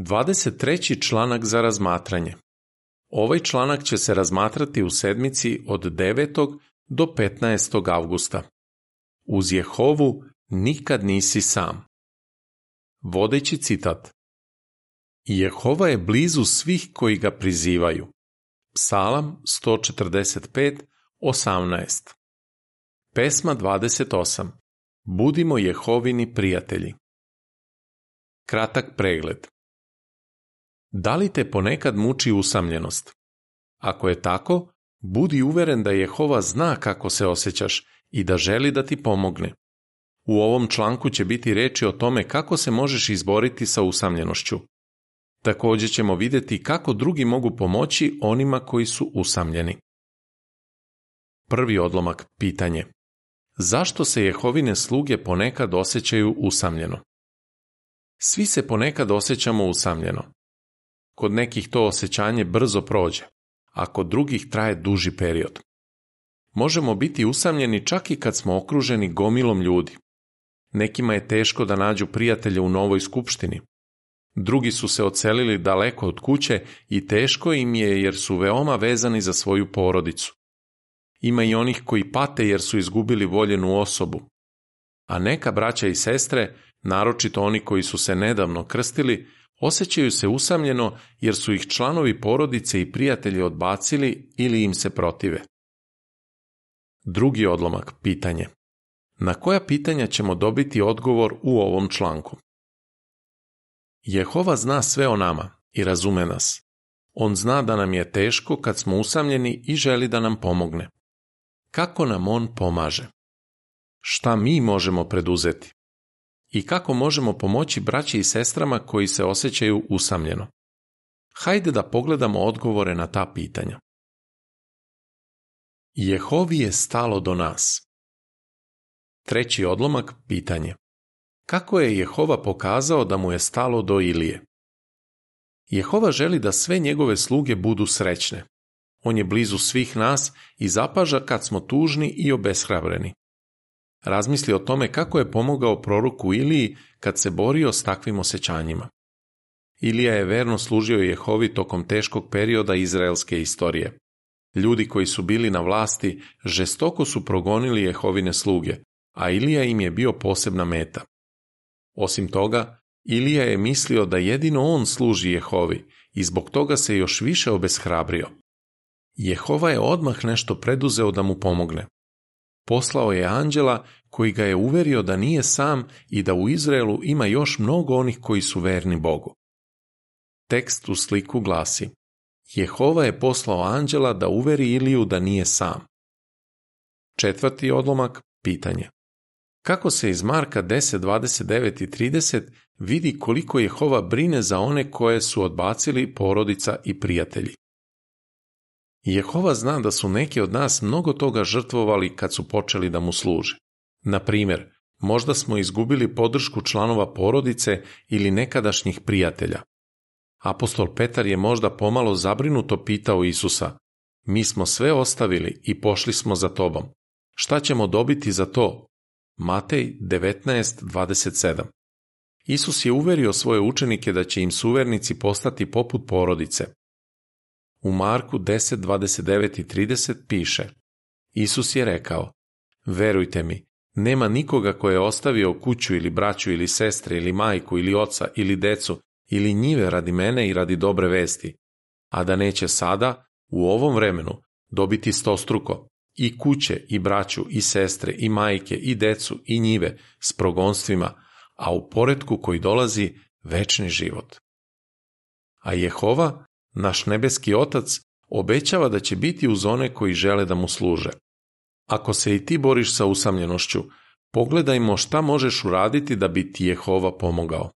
23. članak za razmatranje. Ovaj članak će se razmatrati u sedmici od 9. do 15. augusta. Uz Jehovu nikad nisi sam. Vodeći citat. Jehova je blizu svih koji ga prizivaju. Psalam 145.18. Pesma 28. Budimo Jehovini prijatelji. Kratak pregled. Da li te ponekad muči usamljenost? Ako je tako, budi uveren da Jehova zna kako se osjećaš i da želi da ti pomogne. U ovom članku će biti reči o tome kako se možeš izboriti sa usamljenošću. Također ćemo vidjeti kako drugi mogu pomoći onima koji su usamljeni. Prvi odlomak pitanje. Zašto se Jehovine sluge ponekad osjećaju usamljeno? Svi se ponekad osjećamo usamljeno. Kod nekih to osjećanje brzo prođe, a kod drugih traje duži period. Možemo biti usamljeni čak i kad smo okruženi gomilom ljudi. Nekima je teško da nađu prijatelje u novoj skupštini. Drugi su se ocelili daleko od kuće i teško im je jer su veoma vezani za svoju porodicu. Ima i onih koji pate jer su izgubili voljenu osobu. A neka braća i sestre naročito oni koji su se nedavno krstili, osjećaju se usamljeno jer su ih članovi porodice i prijatelji odbacili ili im se protive. Drugi odlomak pitanje. Na koja pitanja ćemo dobiti odgovor u ovom članku? Jehova zna sve o nama i razume nas. On zna da nam je teško kad smo usamljeni i želi da nam pomogne. Kako nam on pomaže? Šta mi možemo preduzeti? i kako možemo pomoći braći i sestrama koji se osjećaju usamljeno. Hajde da pogledamo odgovore na ta pitanja. Jehovi je stalo do nas. Treći odlomak pitanje. Kako je Jehova pokazao da mu je stalo do Ilije? Jehova želi da sve njegove sluge budu srećne. On je blizu svih nas i zapaža kad smo tužni i obeshrabreni. Razmisli o tome kako je pomogao proroku Iliji kad se borio s takvim osjećanjima. Ilija je verno služio Jehovi tokom teškog perioda izraelske istorije. Ljudi koji su bili na vlasti žestoko su progonili Jehovine sluge, a Ilija im je bio posebna meta. Osim toga, Ilija je mislio da jedino on služi Jehovi i zbog toga se još više obeshrabrio. Jehova je odmah nešto preduzeo da mu pomogne. Poslao je anđela koji ga je uverio da nije sam i da u Izraelu ima još mnogo onih koji su verni Bogu. Tekst u sliku glasi Jehova je poslao anđela da uveri Iliju da nije sam. Četvrti odlomak, pitanje. Kako se iz Marka 10, 29 i 30 vidi koliko Jehova brine za one koje su odbacili porodica i prijatelji. Jehova zna da su neki od nas mnogo toga žrtvovali kad su počeli da mu služe. Na primjer, možda smo izgubili podršku članova porodice ili nekadašnjih prijatelja. Apostol Petar je možda pomalo zabrinuto pitao Isusa, mi smo sve ostavili i pošli smo za tobom. Šta ćemo dobiti za to? Matej 19.27 Isus je uverio svoje učenike da će im suvernici postati poput porodice, u Marku 10, i 30 piše Isus je rekao, verujte mi, nema nikoga ko je ostavio kuću ili braću ili sestre ili majku ili oca ili decu ili njive radi mene i radi dobre vesti, a da neće sada, u ovom vremenu, dobiti stostruko, i kuće, i braću, i sestre, i majke, i decu, i njive, s progonstvima, a u poretku koji dolazi večni život. A Jehova naš nebeski otac obećava da će biti uz one koji žele da mu služe. Ako se i ti boriš sa usamljenošću, pogledajmo šta možeš uraditi da bi ti Jehova pomogao.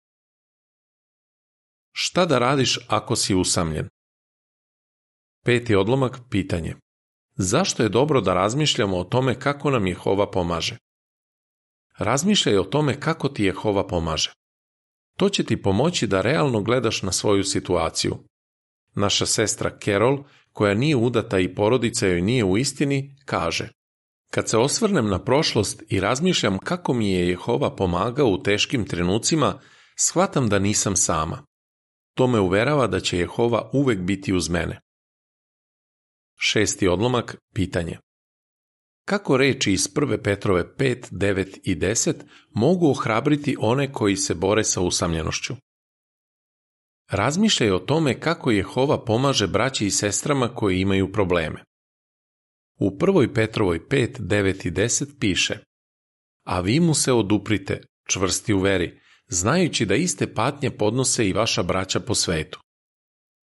Šta da radiš ako si usamljen? Peti odlomak pitanje. Zašto je dobro da razmišljamo o tome kako nam Jehova pomaže? Razmišljaj o tome kako ti Jehova pomaže. To će ti pomoći da realno gledaš na svoju situaciju. Naša sestra Carol, koja nije udata i porodica joj nije u istini, kaže Kad se osvrnem na prošlost i razmišljam kako mi je Jehova pomagao u teškim trenucima, shvatam da nisam sama. To me uverava da će Jehova uvek biti uz mene. Šesti odlomak, pitanje. Kako reći iz 1. Petrove 5, 9 i 10 mogu ohrabriti one koji se bore sa usamljenošću? Razmišljaj o tome kako Jehova pomaže braći i sestrama koji imaju probleme. U 1. Petrovoj 5, 9 i 10 piše A vi mu se oduprite, čvrsti u veri, znajući da iste patnje podnose i vaša braća po svetu.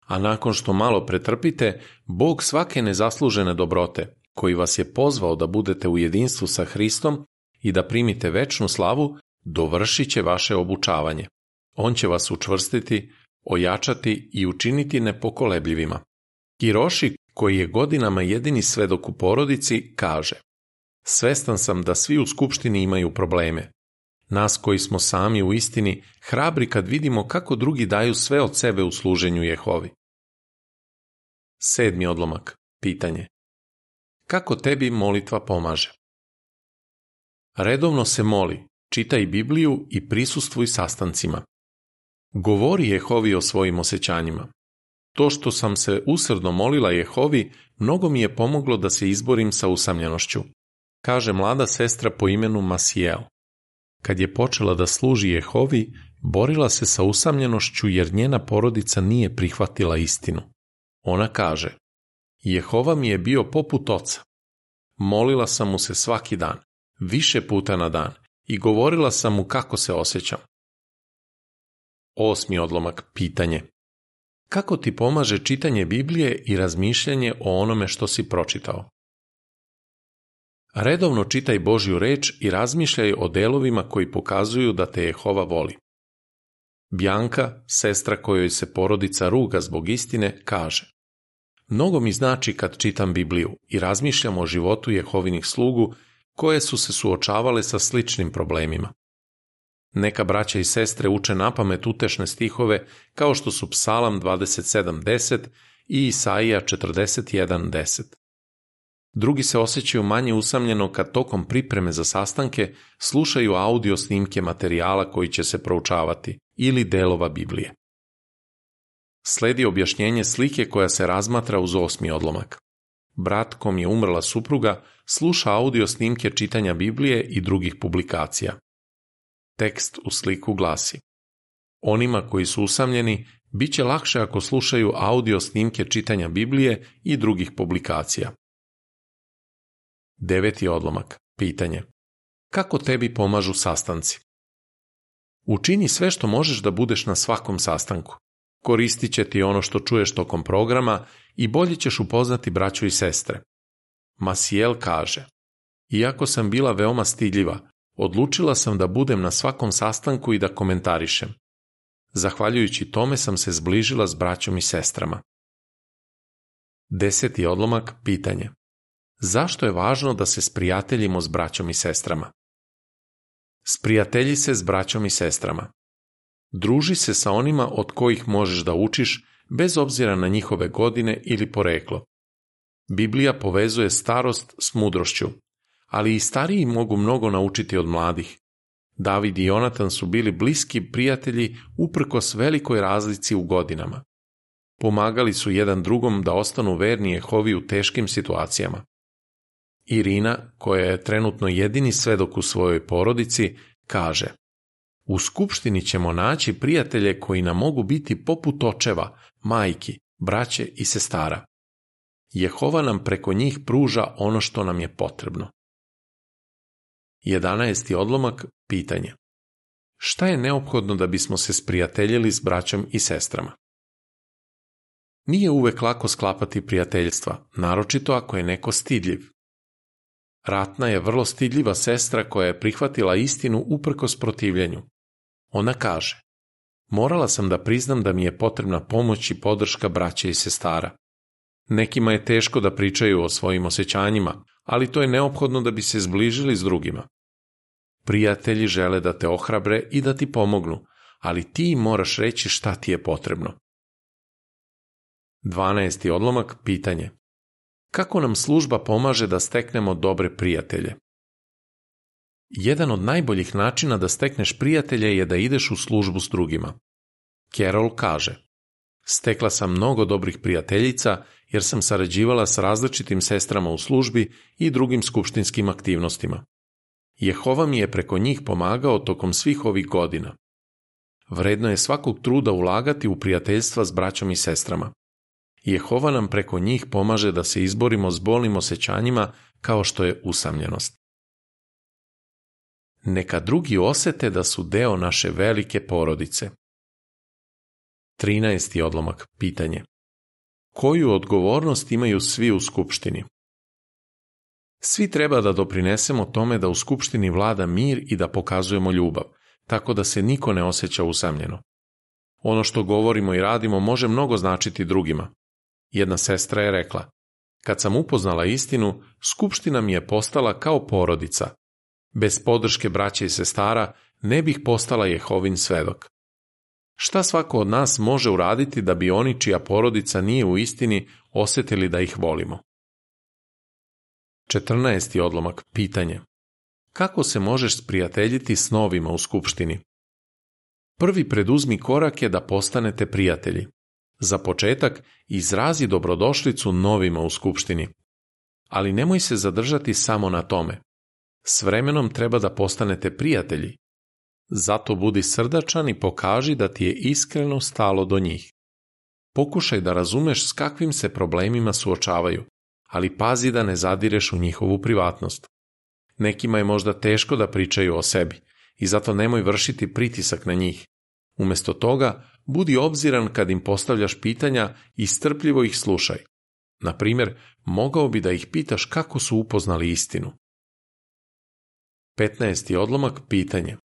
A nakon što malo pretrpite, Bog svake nezaslužene dobrote, koji vas je pozvao da budete u jedinstvu sa Hristom i da primite večnu slavu, dovršit će vaše obučavanje. On će vas učvrstiti, ojačati i učiniti nepokolebljivima. Kiroši, koji je godinama jedini svedok u porodici, kaže Svestan sam da svi u skupštini imaju probleme. Nas koji smo sami u istini hrabri kad vidimo kako drugi daju sve od sebe u služenju Jehovi. Sedmi odlomak. Pitanje. Kako tebi molitva pomaže? Redovno se moli, čitaj Bibliju i prisustvuj sastancima. Govori Jehovi o svojim osjećanjima. To što sam se usrdno molila Jehovi, mnogo mi je pomoglo da se izborim sa usamljenošću, kaže mlada sestra po imenu Masiel. Kad je počela da služi Jehovi, borila se sa usamljenošću jer njena porodica nije prihvatila istinu. Ona kaže, Jehova mi je bio poput oca. Molila sam mu se svaki dan, više puta na dan, i govorila sam mu kako se osjećam. Osmi odlomak pitanje. Kako ti pomaže čitanje Biblije i razmišljanje o onome što si pročitao? Redovno čitaj Božju reč i razmišljaj o delovima koji pokazuju da te Jehova voli. Bjanka, sestra kojoj se porodica ruga zbog istine, kaže Mnogo mi znači kad čitam Bibliju i razmišljam o životu Jehovinih slugu koje su se suočavale sa sličnim problemima. Neka braća i sestre uče na pamet utešne stihove kao što su Psalam 27.10 i Isaija 41.10. Drugi se osjećaju manje usamljeno kad tokom pripreme za sastanke slušaju audio snimke materijala koji će se proučavati ili delova Biblije. Sledi objašnjenje slike koja se razmatra uz osmi odlomak. Brat kom je umrla supruga sluša audio snimke čitanja Biblije i drugih publikacija. Tekst u sliku glasi. Onima koji su usamljeni, bit će lakše ako slušaju audio snimke čitanja Biblije i drugih publikacija. Deveti odlomak. Pitanje. Kako tebi pomažu sastanci? Učini sve što možeš da budeš na svakom sastanku. Koristit će ti ono što čuješ tokom programa i bolje ćeš upoznati braću i sestre. Masijel kaže, iako sam bila veoma stidljiva, Odlučila sam da budem na svakom sastanku i da komentarišem. Zahvaljujući tome sam se zbližila s braćom i sestrama. Deseti odlomak pitanje. Zašto je važno da se sprijateljimo s braćom i sestrama? Sprijatelji se s braćom i sestrama. Druži se sa onima od kojih možeš da učiš, bez obzira na njihove godine ili poreklo. Biblija povezuje starost s mudrošću ali i stariji mogu mnogo naučiti od mladih. David i Jonatan su bili bliski prijatelji uprkos velikoj razlici u godinama. Pomagali su jedan drugom da ostanu verni Jehovi u teškim situacijama. Irina, koja je trenutno jedini svedok u svojoj porodici, kaže U skupštini ćemo naći prijatelje koji nam mogu biti poput očeva, majki, braće i sestara. Jehova nam preko njih pruža ono što nam je potrebno. 11. odlomak pitanje. Šta je neophodno da bismo se sprijateljili s braćom i sestrama? Nije uvek lako sklapati prijateljstva, naročito ako je neko stidljiv. Ratna je vrlo stidljiva sestra koja je prihvatila istinu uprkos protivljenju. Ona kaže, morala sam da priznam da mi je potrebna pomoć i podrška braća i sestara. Nekima je teško da pričaju o svojim osjećanjima, ali to je neophodno da bi se zbližili s drugima. Prijatelji žele da te ohrabre i da ti pomognu, ali ti moraš reći šta ti je potrebno. 12. odlomak pitanje. Kako nam služba pomaže da steknemo dobre prijatelje? Jedan od najboljih načina da stekneš prijatelje je da ideš u službu s drugima. Carol kaže, stekla sam mnogo dobrih prijateljica jer sam sarađivala s različitim sestrama u službi i drugim skupštinskim aktivnostima. Jehova mi je preko njih pomagao tokom svih ovih godina. Vredno je svakog truda ulagati u prijateljstva s braćom i sestrama. Jehova nam preko njih pomaže da se izborimo s bolnim osjećanjima kao što je usamljenost. Neka drugi osete da su deo naše velike porodice. 13. odlomak. Pitanje. Koju odgovornost imaju svi u skupštini? Svi treba da doprinesemo tome da u skupštini vlada mir i da pokazujemo ljubav, tako da se niko ne osjeća usamljeno. Ono što govorimo i radimo može mnogo značiti drugima. Jedna sestra je rekla, kad sam upoznala istinu, skupština mi je postala kao porodica. Bez podrške braća i sestara ne bih postala Jehovin svedok. Šta svako od nas može uraditi da bi oni čija porodica nije u istini osjetili da ih volimo? 14. odlomak pitanje. Kako se možeš sprijateljiti s novima u skupštini? Prvi preduzmi korak je da postanete prijatelji. Za početak izrazi dobrodošlicu novima u skupštini. Ali nemoj se zadržati samo na tome. S vremenom treba da postanete prijatelji. Zato budi srdačan i pokaži da ti je iskreno stalo do njih. Pokušaj da razumeš s kakvim se problemima suočavaju ali pazi da ne zadireš u njihovu privatnost. Nekima je možda teško da pričaju o sebi i zato nemoj vršiti pritisak na njih. Umjesto toga, budi obziran kad im postavljaš pitanja i strpljivo ih slušaj. Na primjer, mogao bi da ih pitaš kako su upoznali istinu. 15. odlomak pitanje.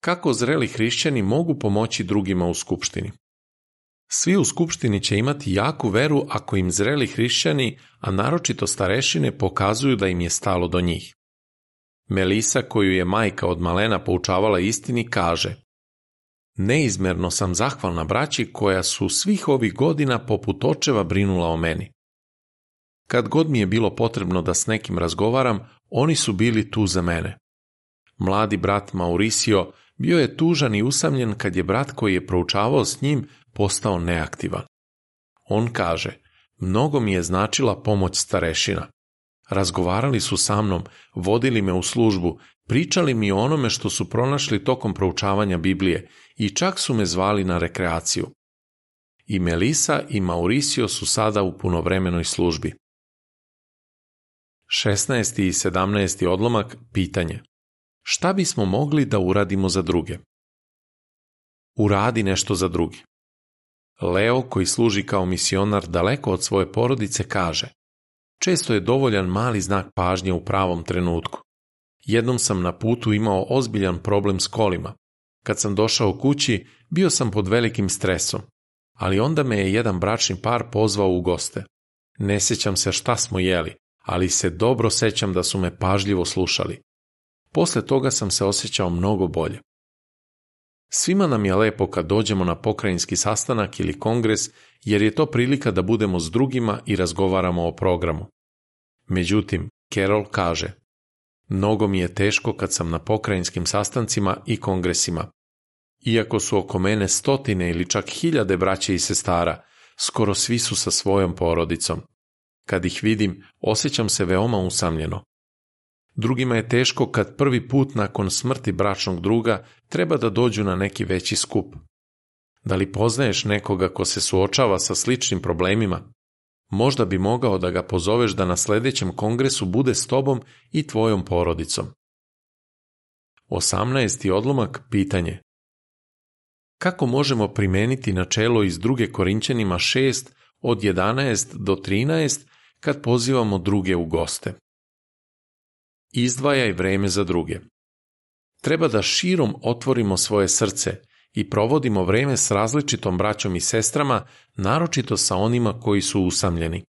Kako zreli hrišćani mogu pomoći drugima u skupštini? Svi u skupštini će imati jaku veru ako im zreli hrišćani, a naročito starešine pokazuju da im je stalo do njih. Melisa koju je majka od malena poučavala istini kaže Neizmerno sam zahvalna braći koja su svih ovih godina poput očeva brinula o meni. Kad god mi je bilo potrebno da s nekim razgovaram, oni su bili tu za mene. Mladi brat Mauricio bio je tužan i usamljen kad je brat koji je proučavao s njim postao neaktivan. On kaže, mnogo mi je značila pomoć starešina. Razgovarali su sa mnom, vodili me u službu, pričali mi o onome što su pronašli tokom proučavanja Biblije i čak su me zvali na rekreaciju. I Melisa i Mauricio su sada u punovremenoj službi. 16. i 17. odlomak pitanje šta bismo mogli da uradimo za druge? Uradi nešto za druge. Leo, koji služi kao misionar daleko od svoje porodice, kaže Često je dovoljan mali znak pažnje u pravom trenutku. Jednom sam na putu imao ozbiljan problem s kolima. Kad sam došao kući, bio sam pod velikim stresom, ali onda me je jedan bračni par pozvao u goste. Ne sećam se šta smo jeli, ali se dobro sećam da su me pažljivo slušali. Poslije toga sam se osjećao mnogo bolje. Svima nam je lepo kad dođemo na pokrajinski sastanak ili kongres, jer je to prilika da budemo s drugima i razgovaramo o programu. Međutim, Carol kaže, mnogo mi je teško kad sam na pokrajinskim sastancima i kongresima. Iako su oko mene stotine ili čak hiljade braće i sestara, skoro svi su sa svojom porodicom. Kad ih vidim, osjećam se veoma usamljeno. Drugima je teško kad prvi put nakon smrti bračnog druga treba da dođu na neki veći skup. Da li poznaješ nekoga ko se suočava sa sličnim problemima? Možda bi mogao da ga pozoveš da na sljedećem kongresu bude s tobom i tvojom porodicom. 18. odlomak pitanje Kako možemo primeniti načelo iz druge Korinćanima 6 od 11 do 13 kad pozivamo druge u goste? izdvajaj vreme za druge. Treba da širom otvorimo svoje srce i provodimo vreme s različitom braćom i sestrama, naročito sa onima koji su usamljeni.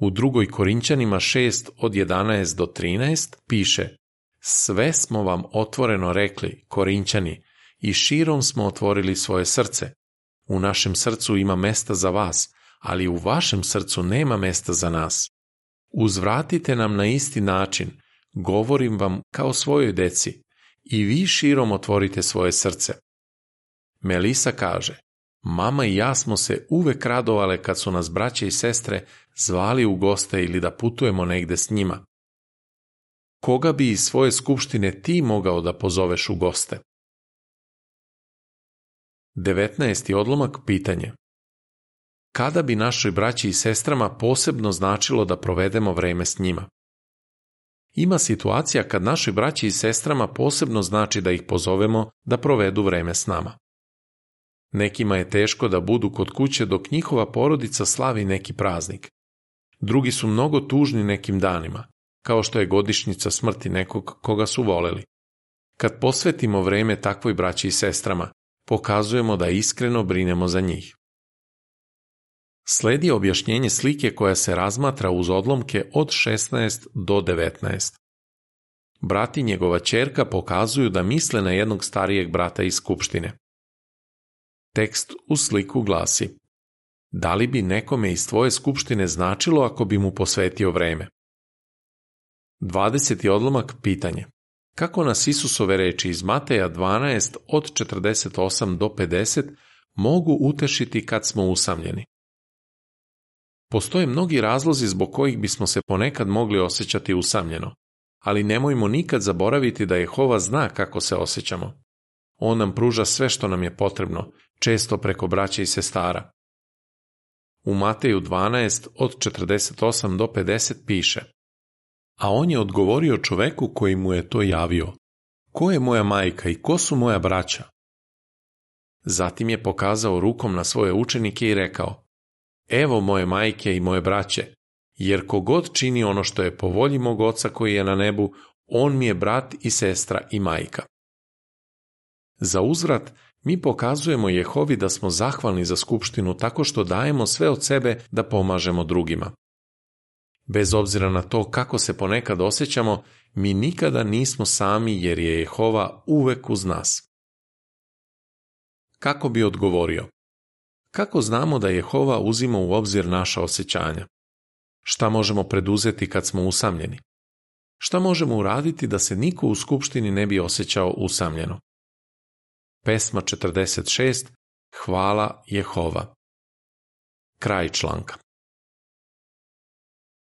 U drugoj Korinćanima 6 od 11 do 13 piše Sve smo vam otvoreno rekli, Korinćani, i širom smo otvorili svoje srce. U našem srcu ima mesta za vas, ali u vašem srcu nema mesta za nas. Uzvratite nam na isti način, govorim vam kao svojoj deci, i vi širom otvorite svoje srce. Melisa kaže, mama i ja smo se uvek radovale kad su nas braće i sestre zvali u goste ili da putujemo negde s njima. Koga bi iz svoje skupštine ti mogao da pozoveš u goste? 19. odlomak pitanje Kada bi našoj braći i sestrama posebno značilo da provedemo vreme s njima? Ima situacija kad našoj braći i sestrama posebno znači da ih pozovemo da provedu vreme s nama. Nekima je teško da budu kod kuće dok njihova porodica slavi neki praznik. Drugi su mnogo tužni nekim danima, kao što je godišnjica smrti nekog koga su voleli. Kad posvetimo vreme takvoj braći i sestrama, pokazujemo da iskreno brinemo za njih. Sledi objašnjenje slike koja se razmatra uz odlomke od 16 do 19. Brati njegova čerka pokazuju da misle na jednog starijeg brata iz skupštine. Tekst u sliku glasi Da li bi nekome iz tvoje skupštine značilo ako bi mu posvetio vreme? 20. odlomak pitanje Kako nas Isusove reči iz Mateja 12 od 48 do 50 mogu utešiti kad smo usamljeni? Postoje mnogi razlozi zbog kojih bismo se ponekad mogli osjećati usamljeno, ali nemojmo nikad zaboraviti da Jehova zna kako se osjećamo. On nam pruža sve što nam je potrebno, često preko braća i sestara. U Mateju 12 od 48 do 50 piše A on je odgovorio čoveku koji mu je to javio. Ko je moja majka i ko su moja braća? Zatim je pokazao rukom na svoje učenike i rekao evo moje majke i moje braće, jer kogod čini ono što je po volji mog oca koji je na nebu, on mi je brat i sestra i majka. Za uzrat, mi pokazujemo Jehovi da smo zahvalni za skupštinu tako što dajemo sve od sebe da pomažemo drugima. Bez obzira na to kako se ponekad osjećamo, mi nikada nismo sami jer je Jehova uvek uz nas. Kako bi odgovorio? Kako znamo da Jehova uzima u obzir naša osjećanja? Šta možemo preduzeti kad smo usamljeni? Šta možemo uraditi da se niko u skupštini ne bi osjećao usamljeno? Pesma 46. Hvala Jehova. Kraj članka.